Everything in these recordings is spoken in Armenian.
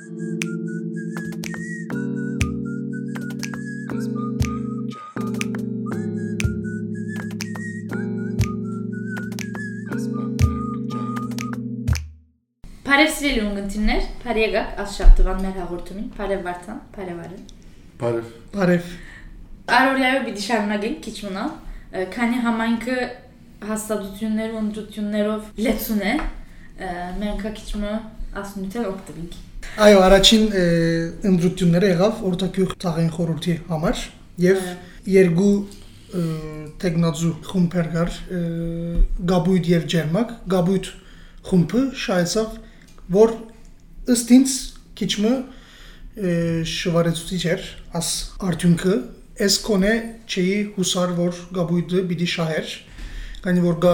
Բարև սիրելի ունգընտիրներ, բարի եկաք Ասշաբթվան մեր հաղորդումին։ Բարև Վարդան, բարև Արեն։ Բարև։ Բարև։ Արորիայով պիտի շարունակենք քիչ մնալ, քանի համայնքը հաստատություններ ու ընդրություններով լեցուն է, մենք հա քիչ մը ասնութեն օգտվենք։ Այո, առաջին ընդրությունները եղավ օրտակյուղ ցաղային խորհրդի համար եւ երկու ը, տեխնազու խումբեր կար Գաբույտ եւ Ջերմակ։ Գաբույտ խումբը շայեցավ, որ ըստ ինձ քիչ մը ը, շվարեցուցիչ էր աս արդյունքը էս կոնե չի հուսար որ Գաբույտը պիտի շահեր քանի որ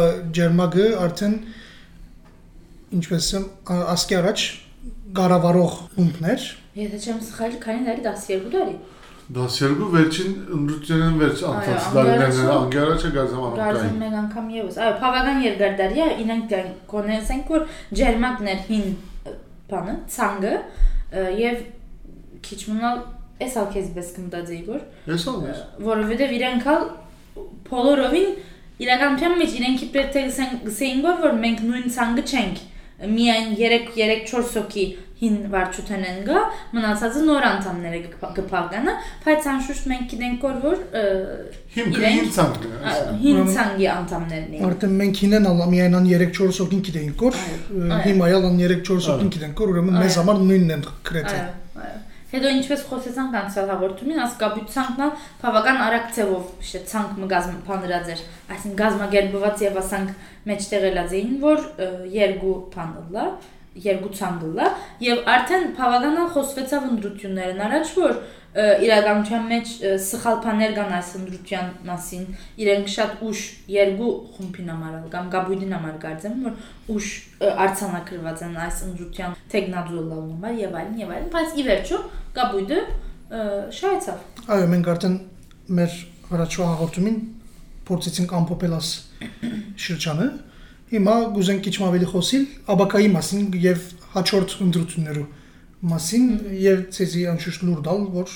Ջերմակը արդեն ինչպես ասկի առաջ գարավարող խումբներ Եթե չեմ սխալ, քանի դարի 12 դարի։ 12 վերջին ընդրությունն վերջ անցած Այո, դարիներն անգարացու- անգարաչը գազամ Գարձում անոկային։ մեկ անգամ եւս։ Այո, բավական երկար դարի է, ինենք դեն կոնեսենք որ ջերմակն էր հին բանը, ցանգը եւ քիչ մնալ էս ալ քեզ բես կմտածեի որ Ես ալներ։ որովհետեւ իրենք ալ բոլորովին իրականության մեջ իրենք իբր թե գսեին որ որ մենք նույն ցանգը չենք միայն 3 3 4 հոգի հին վարչութեն են գա մնացածը նոր անդամները կփականը բայց անշուշտ մենք գիտենք որ որ Հիմքը հին ցանկն է։ հին ցանգի անդամներն էին Արդեն մենք ինեն ալ միայն 3-4 հոգին գիտենք որ հիմա ալ 3-4 հոգին գիտենք որ ուրեմն մեզ համար նույնն են գրեթե։ Այո, այո։ Հետո ինչպես խոսեցանք անցյալ հաղորդումին, ասկաբույցանքն ալ բավական արագ ձևով շե ցանկ մը գազմ փանրած էր, այսինքն գազմագերբված եւ ասանք մեջտեղ ելած էին, որ երկու փանլա, երկու ցանգլա եւ արդեն բավականալ խոսվեցավ ընդրություններն առաջ, որ իրականության մեջ սխալ բաներ կան այս ընդրության մասին։ Իրենք շատ ուշ երկու խումբին համար կամ գաբույդին համար կարծեմ, որ ուշ ը, արձանագրված են այս ընդրության տեխնազոլալ համար եւ այլն եւ այլն, բայց ի վերջո գաբույդը շահեցավ։ Այո, մենք արդեն մեր առաջվա հաղորդումին փորձեցինք ամփոփել աս շրջանը։ Հիմա գուզենք քիչ ավելի խոսիլ աբակայի մասին եւ հաջորդ ընդրություններու մասին եւ ցեզի անշուշտ լուր դալ, որ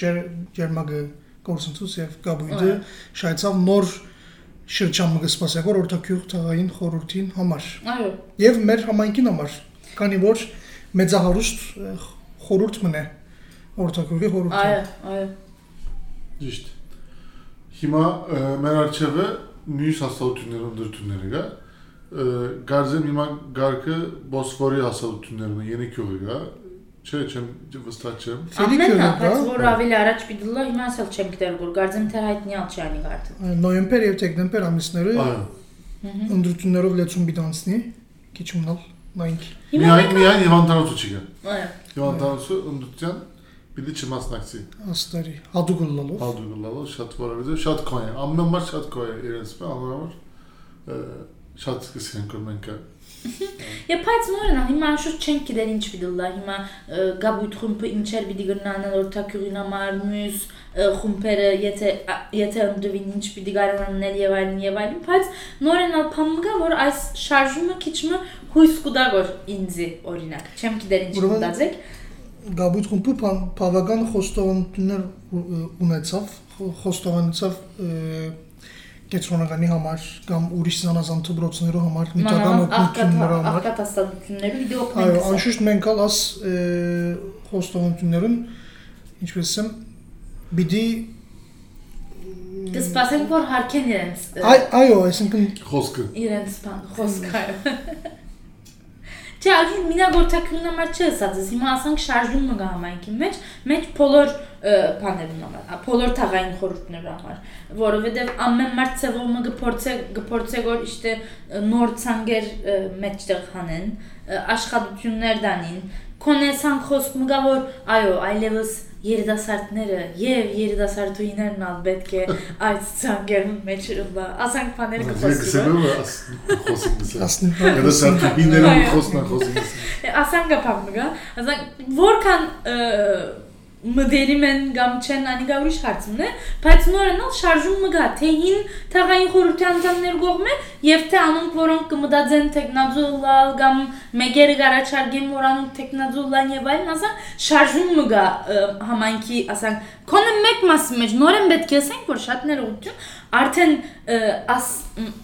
ջերմագը կորսնցուց եւ գաբույդը շայցավ նոր շրջան մը գսպասեք որ օրտակյուղ թաղային խորհրդին համար Այո, եւ մեր համայնքին համար քանի որ մեծահարուստ խորհուրդ մնե օրտակյուղի խորհուրդը այո, այո։ Ճիշտ։ Հիմա մեր արչեվը մյուս հաստատությունները ընդրությունները գա։ Ը, Գարձեմ հիմա գարկը Բոսֆորի հաստատություններն են, Ենիկյուղը գա։ Չէ, չեմ վստահ չեմ։ Ամենն է, Ֆելիկյուրը բայց կա, որ ավելի առաջ պիտի լա, հիմա ասել չեմ գիտեր որ գարձեմ թե հայտնի ալ չի անի գարտը։ նոյեմբեր եւ դեկտեմբեր ամիսները Այո։ ընդրություններով լեցուն բիդանցնի քիչ մնալ նայինք Միայն միայն Հիվանդանոցը չի գա։ Այո։ Հիվանդանոցը ընդրության պիտի չմասնակցի։ աստարի հադուկ լալով Ալդուգլալը շատ որևէ շատ սկսենք որ մենք Եվ բայց նորն հիմա անշուշտ չենք գիտեր ինչ պիտի լա, հիմա գաբույտ խումբը ինչեր պիտի գնան օրտակյուղին համար, մյուս խումբերը եթե եթե ընդդվին ինչ պիտի գարանանել եւ այլն եւ այլն, բայց նորն ալ փամգա որ այս շարժումը քիչ մը հույս կուտա որ ինձի օրինակ, չեմ գիտեր ինչ կդածեք։ գաբույտ խումբը բավական խոստովանություններ ու- ունեցավ խո- խոստովանեցավ ը, կեցրոնականի համար կամ ուրիշ զանազան դպրոցներու համար նյութական օգնությունների համար աղքատ հաստատությունները վիդեո այո անշուշտ մենք ալ աս ը, խոստովանություններուն ինչպես եմ բիդի Կսպասենք որ հարկեն իրենց այո այսինքն խոսքը իրենց բան խոսքը։ Չէ, այլ մինագորթակրին համար չէ ասածս։ Հիմա ասանք շարժում մը համայնքի մեջ, մեջ բոլոր բաներն համար, բոլոր թաղային խորհուրդների համար, որովհետև ամեն մարդ ծևով մը գփորձե գփորձե որ իշտե ը, նոր ցանգեր մեջտեղ հանեն, աշխատություններ դանին, կոնեսան խոսք մը գա որ այո, այլևս երիտասարդները եւ երիտասարդուհիներն ալ պետք է այս ցանկերում մեջ Ասանք բաներ կխոսի։ Գսելու աս խոսքը։ ասն Դա սարտուբիներում Այո։ խոսնա խոսին։ ասանք ապամգա ասանք որքան ը, մդերի մեն կամ չեն անի գա ուրիշ հարցումն է, բայց նորենալ շարժում մը գա, թե հին թաղային խորհրդի անդամներ կողմը եւ թե անոնք որոնք կմտածեն տեխնազոլալ կամ մեգերը գարաչարգեն որ անոնք տեխնազոլան եւ այլն, ասան շարժում մը գա ը, համայնքի, ասան, կոնը մեկ մասի մեջ նորեն պետք է ասենք որ շատ ներողություն արդեն ը, աս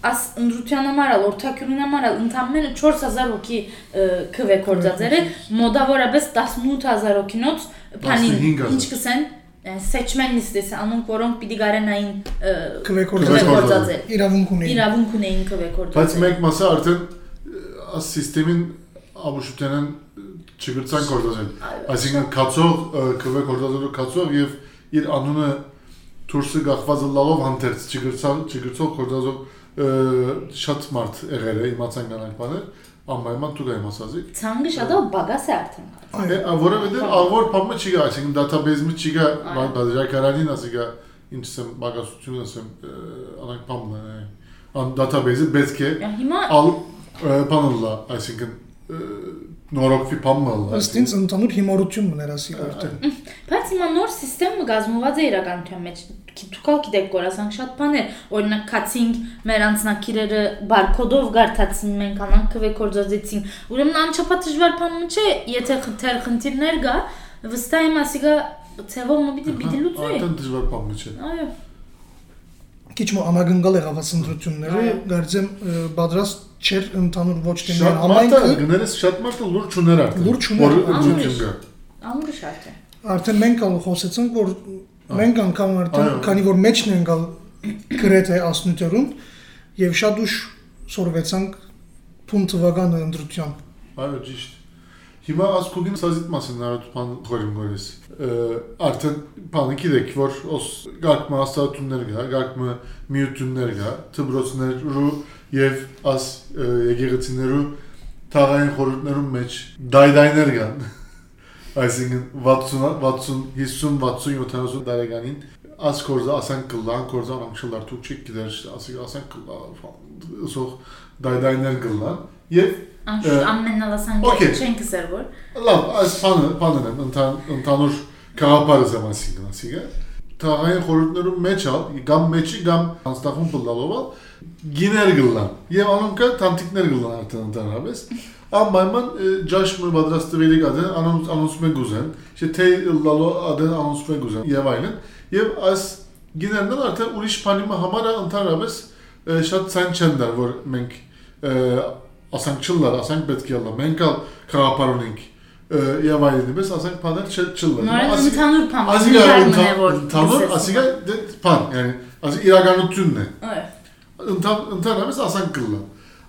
աս ընդրության համարալ օրթակյունին համարալ ընդամենը 4000 հոգի ը, քվե կորձածերը մոդավորապես 18000 հոգինոց բանին 15,000 ինչ կսեն ը, սեչմեն նիստես անոնք որոնք պիտի գարենային ը, Քվեկորձ քվե կորձածեր իրավունք ունի։ իրավունք ունեին քվե Բայց կորձածեր մեկ մասը արդեն աս սիստեմին ամուշությանն չգրցան կորտազել։ Այո, Այսինքն կացող քվե կորտազելու կացող եւ իր անունը դուրսը գախվածը լալով հանդերձ չգրցան չգրցող կորտազող շատ մարդ եղել է իմացան կանանք բաներ անպայման դու գայ մասազի ցանգը շատ ալ բագաս է արդեն Այո, որովհետեւ ավոր փամը չի գա այսինքն դատաբեզը չի գա Այո. բաժակարանին ասիկա ինչսեմ բագասությունը ասեմ անանք փամն է ան դատաբեզը պետք է հիմա ալ բանալա այսինքն ը, նորոգվի փամը ըստ ինձ ընդհանուր հիմարություն մներ ասի արդեն։ Բայց հիմա նոր համակարգը գազմված է իրականության մեջ։ Դուքալ գիտեք կորասանք շատ բաներ։ Օրինակ քացինք մեր անձնակիրերը բարկոդով գարտացին մենք անանք քվե կորձածեցին։ Ուրեմն անչափահաս դժվար բան չէ, եթե խնդիր խնդիրներ կա, վստահ եմ ասիգա ցևով մը պիտի պիտի լուծվի։ Այդտեղ դժվար բան չէ։ Այո։ Քիչ մո անագնգալ եղավ ասընտրությունները, Այո։ գարձեմ պատրաստ չէր ընդհանուր ոչ թե մեր Շատ մարդը համայնքը, գներես շատ մարդը լուր չուներ արդեն։ Լուր չուներ, որ անուրիշ։ ընդունություն կա։ Ամուրը շատ է։ արդեն մենք ալ խոսեցինք, որ մենք անգամ արդեն, քանի որ մեջն են գալ գրեթե ասնուտերուն եւ շատ ուշ սորվեցանք փուն թվականը ընդրությամբ։ Այո, ճիշտ։ Հիմա ասկուգին սազիտ մասին նարդ բան խորին գորես։ Արդեն բանը գիտեք, որ ոս գարկմը աստատուններ գա, գարկմը միություններ գա, թբրոցներու եւ աս եկեղեցիներու թաղային խորհուրդներում մեջ դայդայներ կան։ Այսինքն 60 60 50 60 70 տարեկանին աս կորզը ասան կլան, կորզան անքշլար դուք չեք գիտեր, ասի ասան կլան, սող դայդայներ կլան եւ Անշուշտ Ը, ամենալասան օքեյ։ չեն կսեր որ։ Լավ, այս բանը բանն են ընթան ընդանուր քաղաքարը զամասի գնացիգա։ Թաղային խորհուրդներում մեջ ալ, կամ մեջի կամ անստախում բլալովալ գիներ գլան։ Եվ անոնքը տանտիկներ գլան արդեն ընդհանրապես։ Անպայման ջաշմը պատրաստվելի կադեն անոնց անոնցմեն գուզեն, չէ թե լալո ադեն անոնցմեն գուզեն եւ այլն։ Եվ այս գիներն արդեն ուրիշ բանի համար ընդհանրապես ը, շատ ցան չեն դար, որ մենք ը, ասանք չլար, ասանք պետք է լա։ Մենք ալ քաղաքարունենք եւ այլն, բայց ասանք բաներ չլար։ Նորեն ընդհանուր բան։ Ասիկա ընդհանուր է, որ ընդհանուր, լսես ասիկա դե բան, yani ասի իրականությունն է։ Այո։ Ընդհան ընդհանրապես ասանք կլա։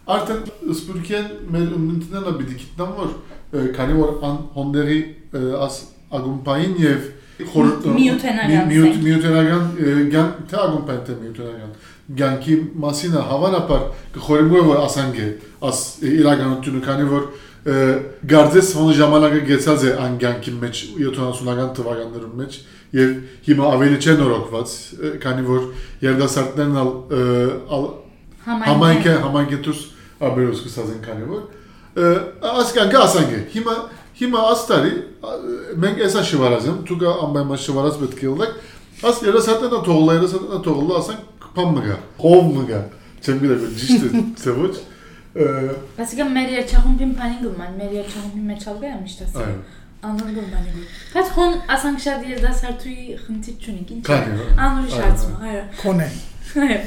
Արդեն սպուրքեն մեր ընդունելը պիտի գիտնամ որ ը, քանի որ ան հոնդերի ը, աս ագումպային եւ խորհուրդ Միութենական, միութ- ասենք։ միութենական ը, գան թե ագումպային թե միութենական գանքի մասինը հավանաբար կխորիմգոյ որ ասանք է աս իրականությունը քանի որ ը, գարձես հոն ժամանակը գեցած է ան գանքի մեջ 70-ական թվականներում մեջ եւ հիմա ավելի չեն նորոգված ը, քանի որ երդասարտներն ալ ը, ալ համայնքը համայնքը դուրս աբերոս կսազեն քանի որ ը, ասկան ասանք հիմա հիմա աստարի մենք էսա շվարազեմ դուք ամբայնը շվարած պետք է ելեք աս Այսինքն մեր երջախումբին բանին գման, մեր երջախումբի մեջ ալգա միշտ ասում։ այո Անոր գումանի գում։ Բայց հոն ասանք շատ երդասարտուի խնդիր չունենք, ինչ։ այո։ Անորի Այո, շարժում, այո։ Կոնե։ Այո։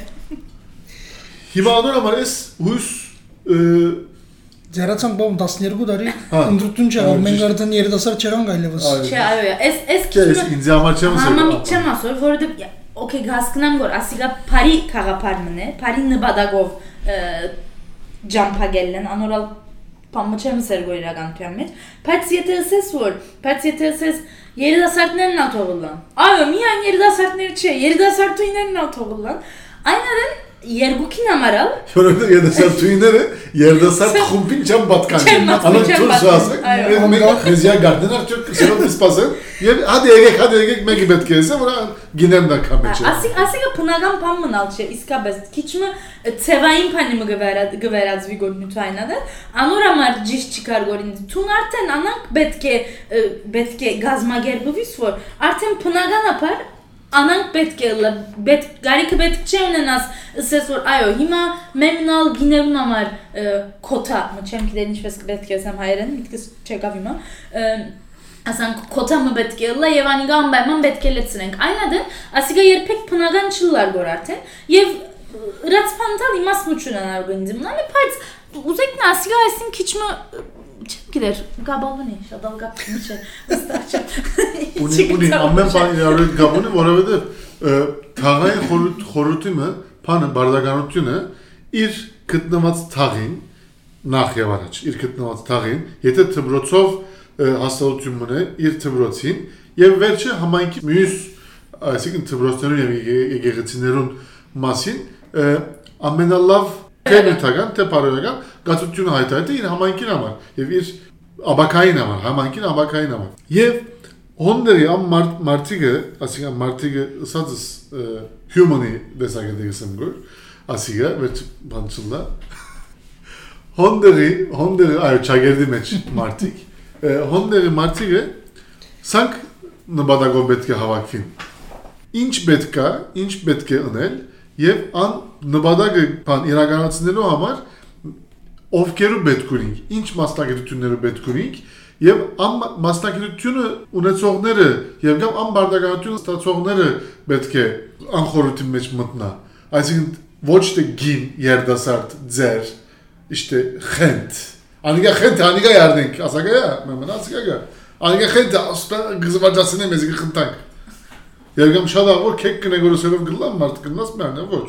հիմա անոր համար էս հույս Ձերացան բոմ 12 տարի Հա։ ընդրություն չեղավ, մենք ճիշտ։ արդեն երիտասարդ չեղանք այլևս։ Չէ, այո, այս Չէ, ես ինձ համար չեմ Համամիտ չեմ ասոր, որովհետև օքեյ հասկնամ որ ասիգա բարի խաղապարմն է, բարի նպատակով ը, ջամփագելն են, անորալ բամը չեմ սերգո իրականության մեջ, բայց եթե ասես որ, բայց եթե ասես երիտասարդներն ա թողլան։ Այո, միայն երիտասարդներ չէ, երիտասարդուիներն ա թողլան։ Այնարեն երկուքին համարալ Որովհետև երդասարտուիները երդասարտ խումբին չեն պատկանում։ Չեն պատկանում, չեն Անոնք դուրս պատկանում, ասեն, այո։ մենք մեզիա գարդեն արդյոք սերոտ սպասեն, Եվ հadi եկեք, հadi եկեք, մեկի պետք է ասեմ, որ գինեմ դա կամեջը։ Ասիկ ասիկը բնական բան մնալ չէ, իսկապես քիչմը ցևային բանի մը գվերա գվերածվի գոտնութայնա դա անոր համար ճիշտ չկար գորին ցուն արդեն անանք պետք է ը, պետք է գազմագերբվիս որ արդեն բնականաբար անանք պետք է լը պետք գարիքը պետք չէ ունենաս ասես որ այո հիմա մեմնալ գիներուն համար ը, կոթա մը չեմ գիտեր ինչպես պետք է ասեմ հայերեն միտքս չեկավ հիմա ը, ասանք կոթամը պետք է լա եւ անիգա անբայման պետք է լցնենք այնադեն ասիգա երբեք բնական չլար գոր արդեն եւ ռացփանտալ իմաստնություն անարգինզմնալը բայց ուզեք նա ասիգա այսին քիչմը չեմ գիտեր գաբալվնի շատ ալգապ չէ վստահ չէ Ունի ունի ամեն բան իրար հետ գապ ունի, որովհետև թաղային խորհուրդ խորհրդիմը, բանը բարդականությունը իր գտնված թաղին նախ եւ առաջ իր գտնված թաղին, եթե թբրոցով հաստատություն մնա իր թբրոցին եւ վերջը համայնքի մյուս այսինքն թբրոցներուն եւ եկեղեցիներուն մասին ամենալավ թե նյութական թե բարոյական գացությունը հայտարարել է իր համայնքին համար եւ իր աբակային համար, համայնքին աբակային համար։ Եվ հոնդերի ամ մարդ մարդիկը, ասիկա մարդիկը ասածս human-ի դեսագետի գսեմ գոր, ասիկա վերջ բանցուլա։ Հոնդերի, հոնդերի այո ճագերդի մեջ մարդիկ, ը, հոնդերի մարդիկը սանք նպատակով պետք է հավաքվին։ Ինչ պետք է, ինչ պետք է ունել եւ ան նպատակը բան իրականացնելու համար ովքերու պետք ունենք, ինչ մասնագիտություններու պետք ունենք եւ ամ մասնագիտությունը ունեցողները եւ կամ ամ բարդականությունը ստացողները պետք է անխորհրդի մեջ մտնա։ Այսինքն ոչ թե գին երդասարդ ձեր, իշտե խենթ։ Անիգա խենթ, անիգա ярդենք, ասագա, մեմնացիգա։ Անիգա խենթ, ասպա գզվաջասինե մեզ գխնտանք։ Երգամ շատ ավոր քեք կնեգորոսելով գլամ մարդ կնաս մերնը ոչ։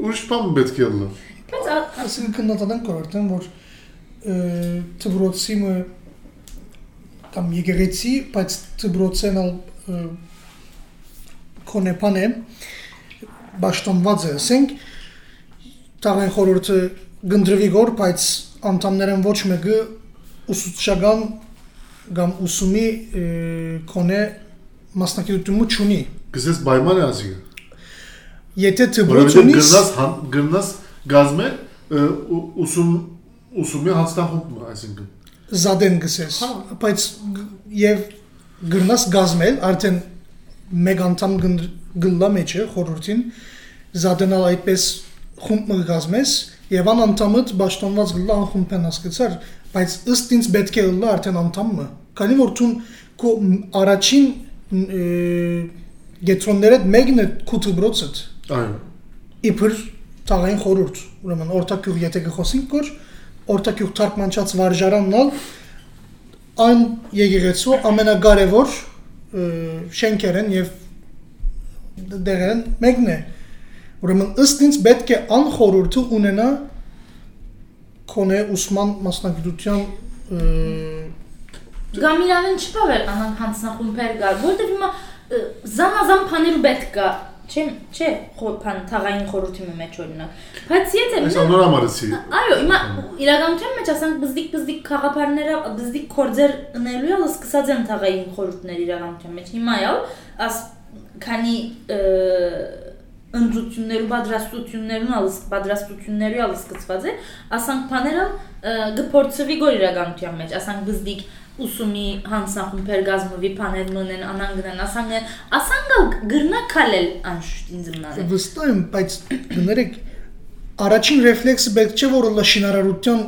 ուրիշ բան պետք է ա- Այսինքն նոտադան կորտեն որ ծբրոցիմը կամ եկեղեցի, բայց ծբրոցենալ կոնեպան է ճշտոնված է, ասենք տաղեն խորհուրդը գնդրվի գոր, բայց անդամներն ոչ մեկը ուսուցչական կամ ուսումի կոնե մասնակցությունը չունի։ Գսես պայման է ասիգա։ Եթե Որովհետեւ ունիս, գնաս գնաս ու- ուսում ուսումի հաստախում, այսինքն զադեն գսես, բայց г- եւ գրնաս գազմել արդեն մեկ անդամ գն- գլլա մեջը խորհրդին զադենալ այդպես խումբ մը գազմես եւ ան անդամը ճաշտոնված գլլա ան խումբեն հասկացար բայց ըստ ինձ պետք է լա արդեն անդամը քանի որ ցուն քո առաջին գետրոնները մեկն է քութուբրոցը այո իբր տաղային խորուրդ ուրեմն օրտակյուղ եթե գխոսենք կոր օրտակյուղ թարգմանչած վարժարաննալ այն եկեղեցու ամենակարևոր շենքերն եւ դերեն մեկն է ուրեմն ըստ ինձ պետք է անխորուրդը ունենա կոնե ուսման մասնագիտության ը, Գամիրանեն չպավեր անանք հանցնախումբեր գար, որտեղ հիմա զանազան բաներ պետք է, չէ, չէ, բան թաղային խորհրդի մեջ օրինակ։ Բայց եթե անոր համարեցի Այո, հիմա իրականության մեջ ասենք բզդիկ բզդիկ խաղապարները, բզդիկ կորձեր ընելու ալ սկսած են թաղային խորհուրդներ իրականության մեջ։ Հիմա այո, աս քանի ընդրություններու պատրաստություններուն ալ պատրաստությունների ալ սկսված է, ասենք բաները գփորձվի գոր իրականության մեջ, ասենք բզդիկ ուսումի հանցնախումբեր գազմովի բաներ մնեն անանգնան ասանգ ասանգ գրնա քալել անշուշտ ինձ մնալ վստահ եմ, բայց գներեք առաջին ռեֆլեքսը պետք չէ որ լա շինարարության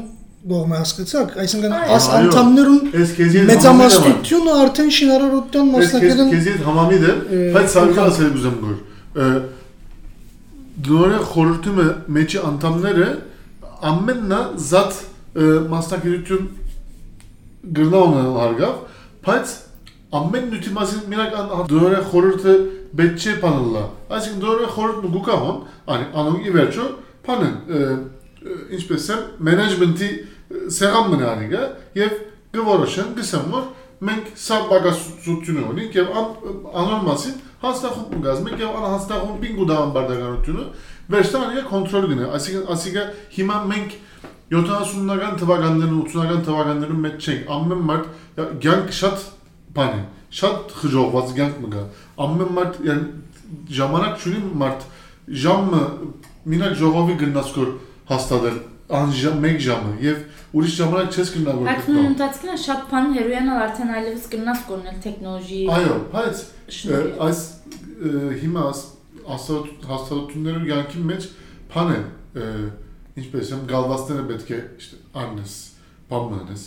գողմը հասկացակ, այսինքն աս անդամներուն Ես մեծամասնությունը արդեն շինարարության Ես քեզ մասնակցեն քեզ համամիտ եմ, բայց անգամ- ասել ուզեմ գոր։ Դուրը խորհրդումը մեջի անդամները ամեննա զատ մասնակցություն գրնաունը հարգավ, բայց ամեն նյութի մասին մենակ դուրը խորհուրդը պետք չէ բանալա։ Այսինքն դուրը խորհուրդը գուկահոն, անի անոնի վերջո բանն ինչպես է մենեջմենտի սեղան մնանիգա եւ գորոշեն գսեմ որ մենք սա բագասությունը ունենք եւ անոր մասին հաստախումբ գազմենք եւ ան հաստախումբին գուդան բարդականությունը վերջտան է կոնտրոլ գնա այսինքն ասիկա հիմա մենք 70-ական թվականներն 80-ական թվականներում մեջ չենք ամեն մարդ ցանկ շատ բան է շատ խժողված կյանք մը գա։ Ամեն մարդ ժամանակ չունի մարդ ժամը մինակ ժողովի գնաց կոր հաստատել անժամ մեկ ժամը եւ ուրիշ ժամանակ չես գնա որ Բայց ընթացքին շատ բան հերոյանալ արդեն այլևս կնաս կորնել տեխնոլոժի Այո, բայց այս հիմա աս- հաստատ- հաստատություններում յանքի մեջ բան է ը, ինչպես եմ գալվաստները պետք է իշտե աննես բամանես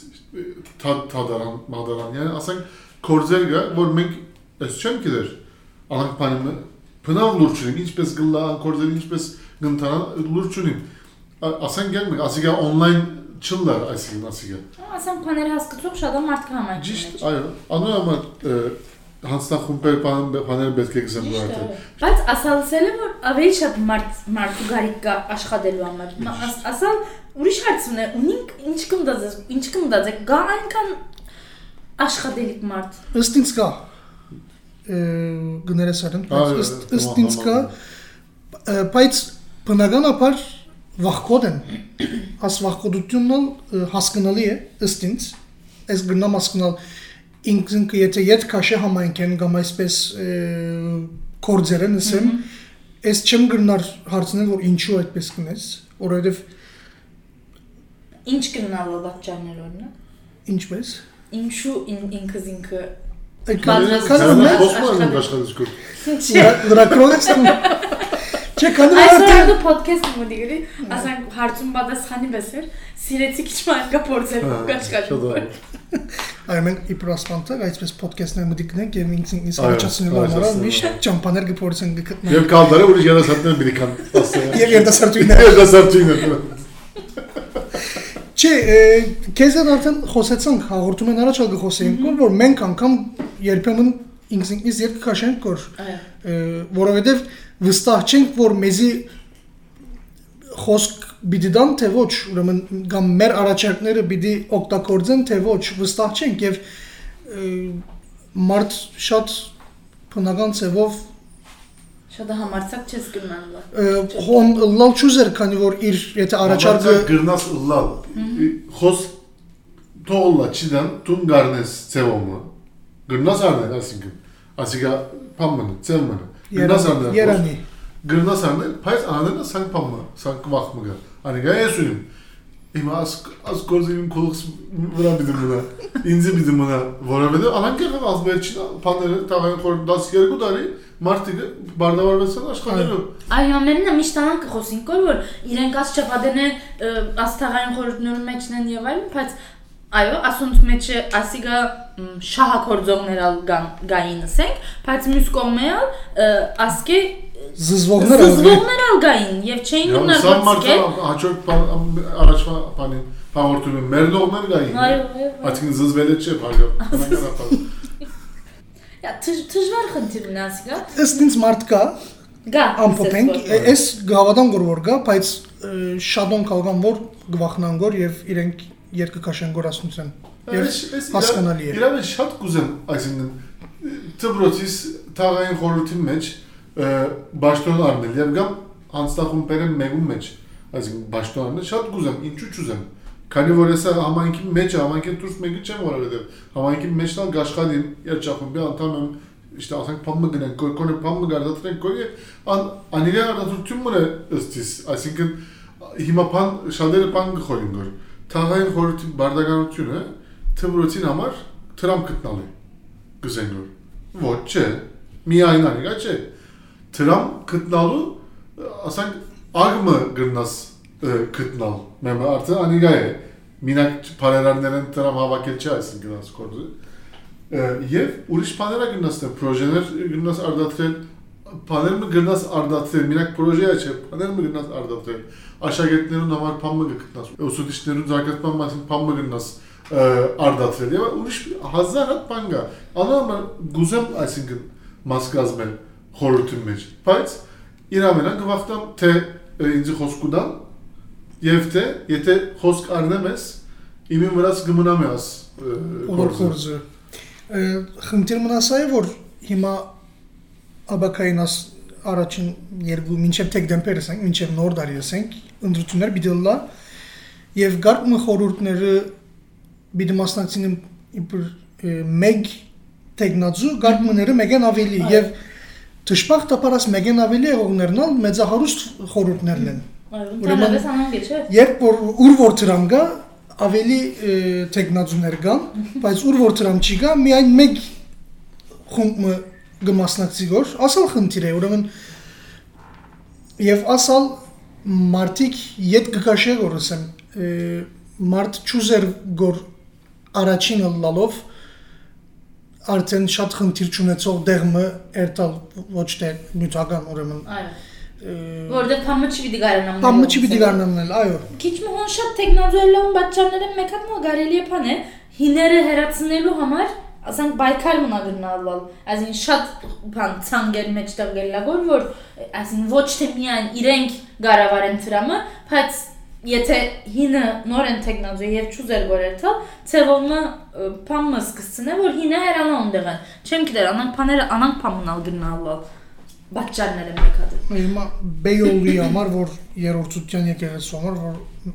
թադարան մադարան yani ասենք կորձեր գա որ մենք այս չեմ գիտեր անանք բանը բնավ լուրջ ունիմ ինչպես գլա կորձեր ինչպես գնտան լուրջ ունիմ Ա- ասենք գալ ասիգա on-line չլար այսինքն ասիգա Ասեմ բաներ հասկացող շատ մարդ կա համայնքի Ճիշտ, մեջ։ այո։ Անու համար հանցնախումբեր բան բաներ պետք է արդեն։ է։ Բայց ասալսել եմ որ ավելի շատ մարդ մարդու գարիք կա աշխատելու համար։ Մա- աս- Ասալ ուրիշ հարցն է, ունինք ինչ կմտածես, ինչ կմտածեք, գա այնքան աշխատելիք մարդ։ Ըստ ինձ կա ը, գներես արեն, բայց ըստ ինձ կա, ը, բայց բնականաբար վախկոդ են։ Աս ը, հասկանալի է ըստ ինձ։ Այս գնամ հասկանալ ինքնքը եթե իդ քաշե համայնքեն կամ այսպես ը, կորձերը նսեմ, այս չեմ գրնար հարցնել որ ինչու այդպես կնես, որովհետև Ինչ կնալու պատճառներ օրինակ։ ինչպես Ինչու ին- ինքս ինքը Այդ Կանոնը- որ Խոսում աշխատել- եմ աշխատել Չէ։ քանի որ Այսօր արդեն դու ոդքասթ մոդի գրի, ասենք հարցում պատասխանի բեսեր, սիրեցի քիչ մանկա փորձել կաշխատել։ Այո, մենք իպրասպանտը այսպես ոդքասթներ մտիկնենք եւ ինքս ինքս Այո, առաջացնելու համար միշտ ճամփաներ կփորձեն գտնենք։ Եվ կալդարը ուրիշ երասաններ բերի կան։ ասել։ Եվ երդասարտույներ։ Երասարտույներ։ Չէ, քեզ հետ արդեն խոսեցանք հաղորդում են առաջ գխոսեինք, որ- մենք անգամ երբեմն ինքս ինքս երբ քաշենք որ որովհետեւ վստահ չենք որ մեզի խոսք բիդի դան թե ոչ, ուրեմն կամ մեր առաջարկները բիդի օգտագործեն թե ոչ, վստահ չենք եւ մարդ շատ բնական ծևով Շատ համարցակ չես գնալու։ ը, հոն լալ ճուզեր, քանի որ իր եթե առաջարկը գրնաս լալ։ Խոս թողլա չիդան տուն գարնես ծևոմը։ Գրնաս արնել ասինքն։ Ասիգա փամմն ծևմն։ Երանի գրնաս արնել, բայց անելը սան փամմը, սան կվախ մգա։ Անիգա ես ունիմ։ Իմ աս աս կորզին կողս վրա բիդում նա։ Ինձ բիդում նա, որովհետեւ անանկեղ ազբերչին բաները տաղային խոր 12 տարի մարտիկը բարդավարվեցան աշխատելու։ Այո, ամենն է միշտ անան կխոսին կոր որ իրենք աս չփադենե աստաղային խորհուրդներում մեջնեն եւ այլն, բայց այո, ասոնց մեջը ասիգա մ, շահակորձողներ ալ գային ասենք, բայց մյուս կողմեալ ասկե զզվողները զզվողներ ալ գային եւ չէին գործել։ հաջորդ առաջվա բանին հաղորդում եմ մեր դողներ գային։ Այո, Այսինքն զզվել է չէ, բարգավ։ Յա դժվար խնդիրն ասիգա։ ըստ ինձ մարդ կա Գա։ ամփոփենք այս գավադան գոր որ գա բայց շատոն կալգան որ գվախնան գոր եւ իրենք երկը կաշեն գորասնության եւ հասկանալի է Իրավե շատ կուզեմ, այսինքն դպրոցիս թաղային խորհրդի մեջ ը, բաշտոն առնել եւ գամ անստախումբերը մեկում մեջ, այսինքն բաշտոն առնել շատ կուզեմ, ինչու չուզեմ։ Քանի որ հեսա համայնքի մեջ, համայնքի դուրս մեկը չեմ որովհետեւ համայնքի մեջն ալ գաշխատին երջախումբի անդամ եմ işte ասենք փամը գնենք, կոնե փամը գարդատրենք, կոնե ան անիրի արդյունքները ըստիս, այսինքն հիմա բան շատերը բան գխորին գոր։ Թաղային խորհրդի բարդականությունը թմրոցին համար թրամ գտնալու գզեն գոր։ Ոչ չէ։ Միայն անիկա չէ։ Թրամ գտնալու ասենք ագմը գրնաս ը, գտնալ։ Մեմը արդեն անիկա է։ Մինակ բարերարներն թրամ հավաքել չէ այսինքն աս կորզը։ Եվ ուրիշ բաներ գնաս դե պրոժեներ գնաս արդատրել բաները գնաս արդատրել մենակ պրոժեա չէ բաները գնաս արդատրել աշակերտներուն համար փամը գտնաս ուսուցիչներուն զարգացման մասին փամը գնաս արդատրել եւ ուրիշ հազար հատ բան կա անոնը գուզեմ այսինքն մաս կազմել խորհրդի մեջ բայց իրավենան գվախտամ թե ինձ խոսքուդան եւ թե եթե խոսք առնեմ ես հիմա աբակայինաս առաջին երկու մինչև դեկտեմբեր ասենք, մինչև նոր տարի ասենք, ընդրություններ պիտի լա եւ գարկ մը խորհուրդները պիտի մասնակցին իբր մեկ տեխնազու գարկմները մեգեն ավելի եւ դժբախտաբարս մեգեն ավելի եղողներն ալ մեծահարուստ խորհուրդներն են Ուրեմն- երբ որ ուր որ դրամ գա ավելի տեխնազուներ կան բայց ուր որ դրամ չի գա միայն մեկ խումբը գմասնակցի գոր ասալ խնդիր է ուրեմն եւ ասալ մարտիկ յետ կկաշե գորսեմ մարտ ճուզեր գոր առաջինը լալով արդեն շատ խնդիր չունեցող դեղմը երտալ ոչ թե նյութական ուրեմն Այո։ Որտեղ փամը չի պիտի գարանամ։ Պամը չի պիտի գարնանալ, այո։ Քիչ մոհon շատ տեխնոլոգիական բաժանները մեկად մո գարելի է փան է հիները հերացնելու համար ասենք բայկար մնա գնալալ այսին շատ բան ցանգեր մեջտեղ գելագոր որ այսին ոչ թե միայն իրենք գարավարեն դրամը բայց եթե հինը նորեն տեխնոլոգիա եւ ճուզեր գորերթա ցևոնը փամը սկսցնե որ հինը հերանա ունդեղան չեմ գիտեր անանք փաները անանք փամնալ գնալալ բաժանները մեկად Հիմա Բեյոլի համար, որ երրորդության եկեղեցու համար, որ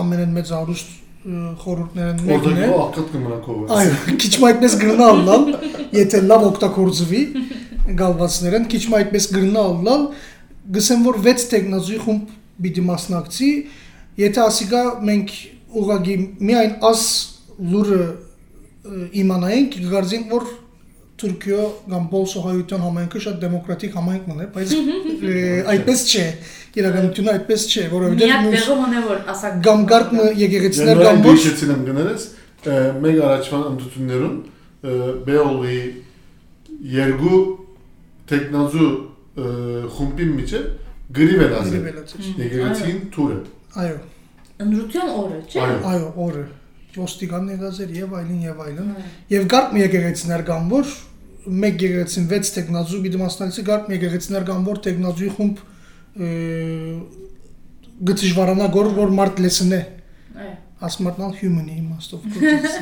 ամենեն մեծ արուստ խորհուրդներն մեկն է։ o hakikat kımına Այո, քիչ մ այդպես գրնալալ, եթե լավ օգտագործվի գալվածներն, քիչ մ այդպես գրնալալ, գսեմ որ 6 տեխնազուի խումբ պիտի մասնակցի, եթե ասիկա մենք ուղագի միայն աս լուրը իմանայինք, գարձին որ Թուրքիո կամ Բոլսոհայության համայնքը շատ դեմոկրատիկ համայնք մնա, բայց այդպես չէ։ Իրականությունը այդպես չէ, որովհետև միակ տեղը հոնե որ ասակ գամգարտը եկեղեցիներ կամ ոչ değişetilen göneriz. Meg araçman antutunların Beyoğlu'yu yergu teknazu humpin miçe gri velazı. Գրիվելացի։ Yegeretin ture. Այո, ընդրության օրը, չէ՞։ Այո։ օրը ոստիկան եղածեր եւ այլն եւ այլն։ Եվ գարկ մի եկեղեցիներ կան, որ մեկ եկեղեցին 6 տեխնազու պիտի մասնակցի, գարկ մի եկեղեցիներ կան, որ տեխնազուի խումբ գծիժվարանա գոր որ մարդ լեսնե Այո։ ասմատնալ human-ի իմաստով գործից։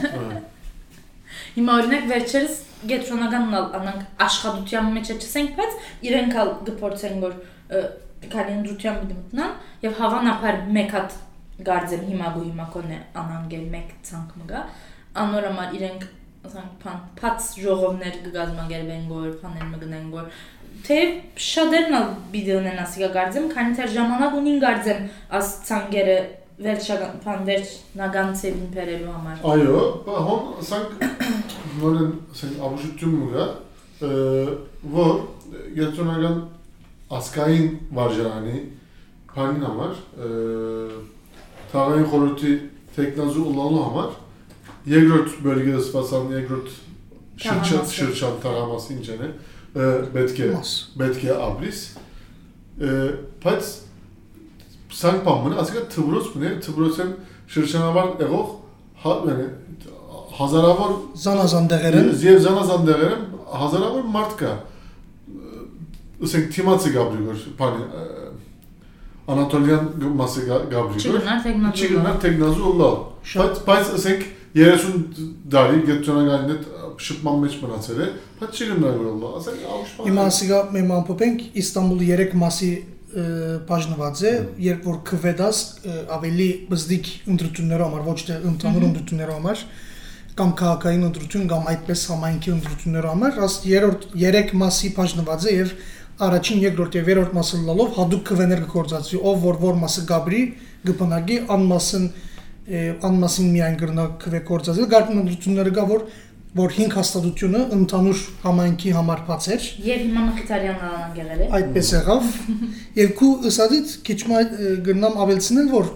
Հիմա օրինակ վերջերս գետրոնական անանք աշխատության մեջ չսենք, բայց իրենք ալ գործեն որ կալենդրության մտնան եւ հավանաբար մեկ հատ գարձեմ հիմա գու հիմա կոնե անանգել մեկ ցանկ մգա անորամար իրենք ասենք փան փած ժողովներ կգազմագերվեն գոր փաներ մգնեն գոր თეშა დერნა ბიდეონა ასიგა გარძემ კანიტერჟამანა გუნინ გარძემ ას ცანგერე Weltschlagan von Weltschlagan Sevin Perelu Amar. Ayo, hon sank nolen sen abuşu tüm mü ya? E, Vo Gertrunagan Askayin var yani. Panin Amar. E, Tağayın Horuti Teknazur Ulalu Amar. Yegrot bölgede spasan Yegrot Şırçan, şırçan taraması incene. Ee, betke, betke abris. Ee, Pats sank pammını aslında tıbros bu ne? Tıbrosem şırşana var egoh yani Hazara var. Zana zandegerem. Ee, Ziyev zana zandegerem. Hazara var martka. Isen timatsı gabrigor. Pani e, Anatolian masa gabrigor. Çigırlar teknazullah. Çigırlar teknazullah. Pats isen yeresun dali getjona galnet Gaynet Şıpman meç manatsere Pat çigirler ullal Sen avuşman Հիմա ասիկա մենք ամփոփենք Իստանբուլի 3 մասի բաժնված է, երբ որ քվեդաս ավելի բզդիկ ընտրություններով համար, ոչ թե ընդհանուր ընտրություններով համար, կամ քաղաքային ընտրություն կամ այդպես համայնքի ընտրություններով համար, աս երրորդ 3 մասի բաժնված է եւ առաջին, երկրորդ եւ երրորդ մասը լալով հadoop քվեներ կգործածի, ով որ որ մասը գաբրի, գբնագի անմասն անմասին միայն գրնա քվե կործածել, գարտնա ընտրությունները գա որ որ 5 հաստատությունը ընդհանուր համայնքի համար բաց էր Եվ հիմա Մխիթարյանն անանգեղել է։ այդպես եղավ եւ քու ըսածից քիչ մայ գրնամ ավելցնել որ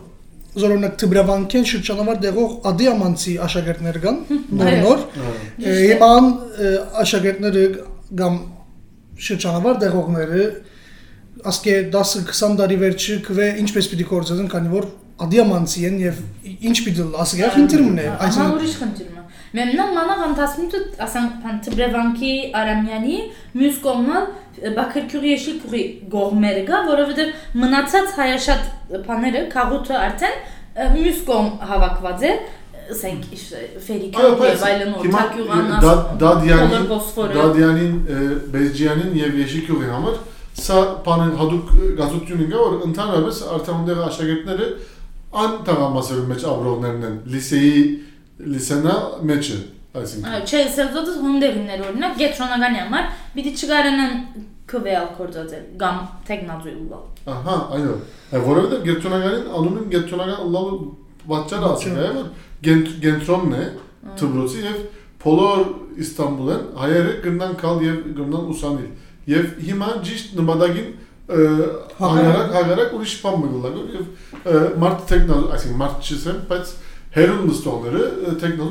զորոնակ Տբրավանքեն շրջանավար դեղող ադիամանցի աշակերտներ կան նոր նոր Ե, հիմա աշակերտները կամ շրջանավար դեղողները ասկե 10-20 տարի վերջի քվե ինչպես պիտի կործածեն քանի որ ադիամանցի են եւ ինչ պիտի ասկե խնդիրն է Ահա այսինքն ուրիշ խնդիր է։ Մեմնան մանավ անտասմուտը ասանք փան Տբրևանքի Արամյանի մյուս կողմալ Բաքրքյուղի Եշիքյուղի գողմերը գա, որովհետև մնացած հայաշատ փաները քաղուտը արդեն մյուս կողմ հավաքված է, ասենք ֆերիկա Ayo եւ այլն Hima օրթակյուղան Dadyanin Bosfor Dadyanin Bezciyanin Yev Yeşikyuğun hamar Sa panen haduk gazotyunun var Într-adevăr artık ondeva aşagetleri an tamamması bir meç abrovnerinden liseyi lisena meçi Այսինքն Չէ, սելզոդը հոնդերիններ օրինակ գետրոնականի համար պիտի չկարանան քվեալ կորձածել կամ տեխնազույլը։ Ահա, այո։ Այ որովհետև գերտոնականին անում են գերտոնական ըլլալու պատճառը ասել է, որ գենտ գենտրոնն է Թբրոցի եւ բոլոր Իստանբուլեն հայերը գնան կալ եւ գնան ուսանել։ Եվ հիմա ճիշտ նպատակին հագարակ հագարակ ուրիշ բան մգլագոր եւ մարդ տեխնալ, այսինքն մարդ չսեմ, բայց հերուն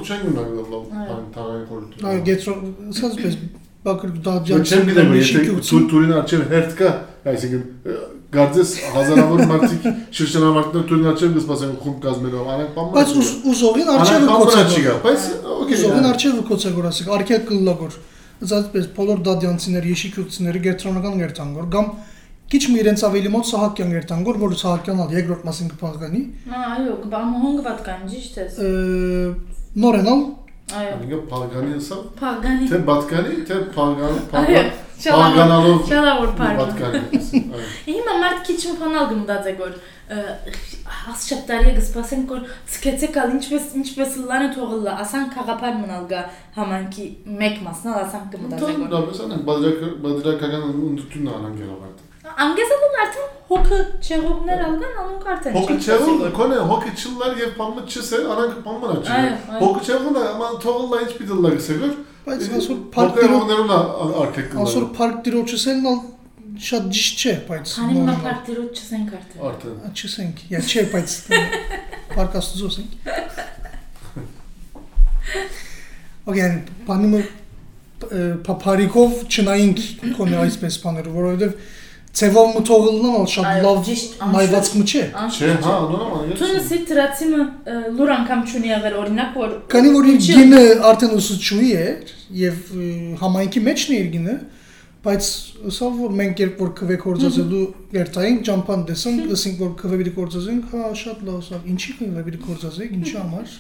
չեն գնալ Այո, տաղային խորհուրդ։ գետրոն, ասած Բակր դա Ոչ չեմ գիտեմ, եթե տուրին արջև հերթ կա, այսինքն գարձես հազարավոր մարդիկ շրջանավարտներ տուրին արջև կսպասեն խումբ կազմելով, անակ բան։ Բայց ուզողին արջևը կոչա։ Բայց օքեյ։ Ուզողին արջևը կոչագոր ասիկ, արքե կլլագոր։ Զատպես բոլոր դադյանցիներ, եշիկյուցիները գերտրոնական գերտանգոր կամ Քիչ մի իրենց ավելի մոտ Սահակյանն էր տան գոր, որ Սահակյանն ալ երկրորդ մասին կփաղանի։ Այո, կբամոհոնգված կան, ճիշտ ես։ Նորենալ Այո։ Ինքը փարգանի ասա։ Փարգանի։ Թե բատկանի, թե փարգան, փարգան։ Փարգանալով։ Շալավոր փարգան։ Հիմա մարդ քիչ մփանալ գմդաձե գոր հաս շապտարի գսպասեն կոր ցկեցեք ալ ինչպես ինչպես լանը թողլա ասան խաղապար մնալ գա համանքի մեկ մասնալ ասան կմդաձե գոր։ Դա մեզ անեն բադրակ բադրակական ընդդունն անան գերավարտ անգեսալուն արդեն հոգը չեղողներ ալգան անոնք արդեն Հոգը չեղում, կոնե հոգը չլար եւ պամը չսե, արանք պամը Այո, չի։ այո։ Հոգը չեղում է, աման թողլա ինչ պիտի լա գսեգոր։ Բայց ասոր Հոգը փարտիրո հողներուն արքեք։ ասոր փարք դիրոջսելն ալ շատ ճիշտ չէ, բայց Քանի մա նորմալ։ պարտիրոջ չսենք արդեն Արդեն։ Չսենք, я չէ, բայց փարք աստուծոսենք։ Okay, բանը փափարիկով չնայինք կոնե այսպես բաները, որովհետև ցևով մթողլնան ալ շատ Այո, լավ ճիշտ, նայվածք մը չէ։ Չէ, հա, նորմալ է։ Թունը սի տրացիմը լուր անգամ չունի եղել օրինակ որ Քանի որ իր գինը արդեն ուսուցչուի է եւ համայնքի մեջն է իր գինը, բայց սա որ մենք երբ որ քվե կորցածելու երթային ճամփան տեսանք, ասենք որ քվե պիտի կորցածենք, հա շատ լավ, սա ինչի քվե պիտի կորցածենք, ինչի համար։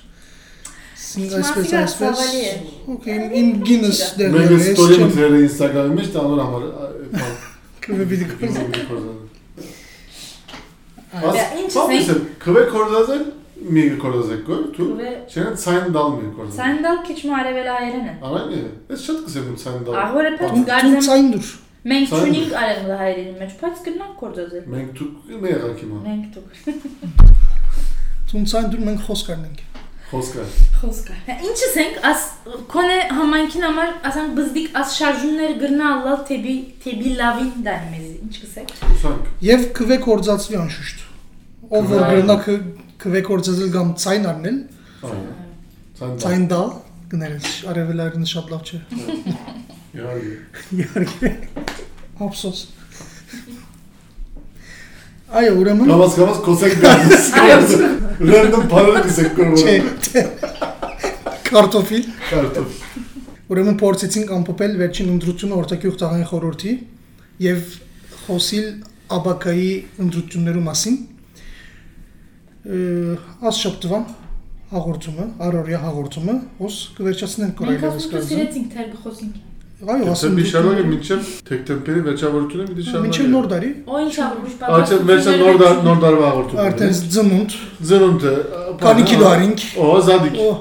այսպես այսպես։ է։ Okay, իմ- գինս դեռ Մենք ես ստորի մտերը Instagram-ի մեջ տանոր համար։ քվե պիտի կորցած։ Դա ինչ Ինչ ասենք? է։ Քվե կորզազել մի կորզեք գոր, դու։ Քվե- Չեն ցայն դալ մի կորզել։ Սանդալ քիչ մը արևելա հայերեն է Արան է։ Ես շատ կսեմ ցայն դալ։ Աղորը պես Դու գարձեմ ցայն դուր։ մենք Սա- չունենք արևելա հայերենի մեջ բայց կնանք կորձոզել Մենք դու մի եղանք հիմա։ մենք դուք Դու ցայն դուր մենք խոսք առնենք։ Խոսքը։ խոսքա ինչս ենք աս կոնե համայնքին համար ասանք բզդիկ աս շարժումներ գրնա ալլալ թեբի թեբի լավին դանի մեզ ինչ կսեք Ուսանք։ Եվ քվե կորցածվի անշուշտ։ Ով որ Քվե- գրնա քվե կորցածել կամ ցայն առնել, Այո։ Ցայն դալ։ ցայն դալ գներես արևելարին շատ լավ չէ։ Իհարկե։ Իհարկե։ Ափսոս։ Այո, ուրեմն Կամաց կամաց կոսեք գալիս։ Random կորը։ չէ։ Կարտոֆիլ։ Կարտոֆ։ Ուրեմն փորձեցինք ամփոփել վերջին ընտրությունը օրտակյուղ տաղային խորհրդի եւ խոսիլ աբակայի ընտրություններու մասին։ Աս շփտվան հաղորդումը, առօրյա հաղորդումը, ոս կվերջացնենք մենք կորայլևս ասում կազմը։ սիրեցինք թեր խոսինք Այո, Ասեմ ասեմ մի շարունակը մինչև թեկտեմբերի վերջավորությունը մի շարունակը։ Մինչև նոր տարի, օ ինչ աղուշ Արդեն վերջը նոր դար նոր դարվա հաղորդում։ արդեն ծնունդ, Զնունդը։ քանի կիլո արինք։ Օ, զադիկ։ Օ,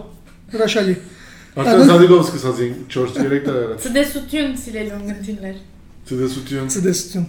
հրաշալի։ Արդեն զադիկով սկսած 4-3 տարի առաջ։ Ցդեսություն սիրելուն գնդիններ Ցդեսություն։ Ցդեսություն։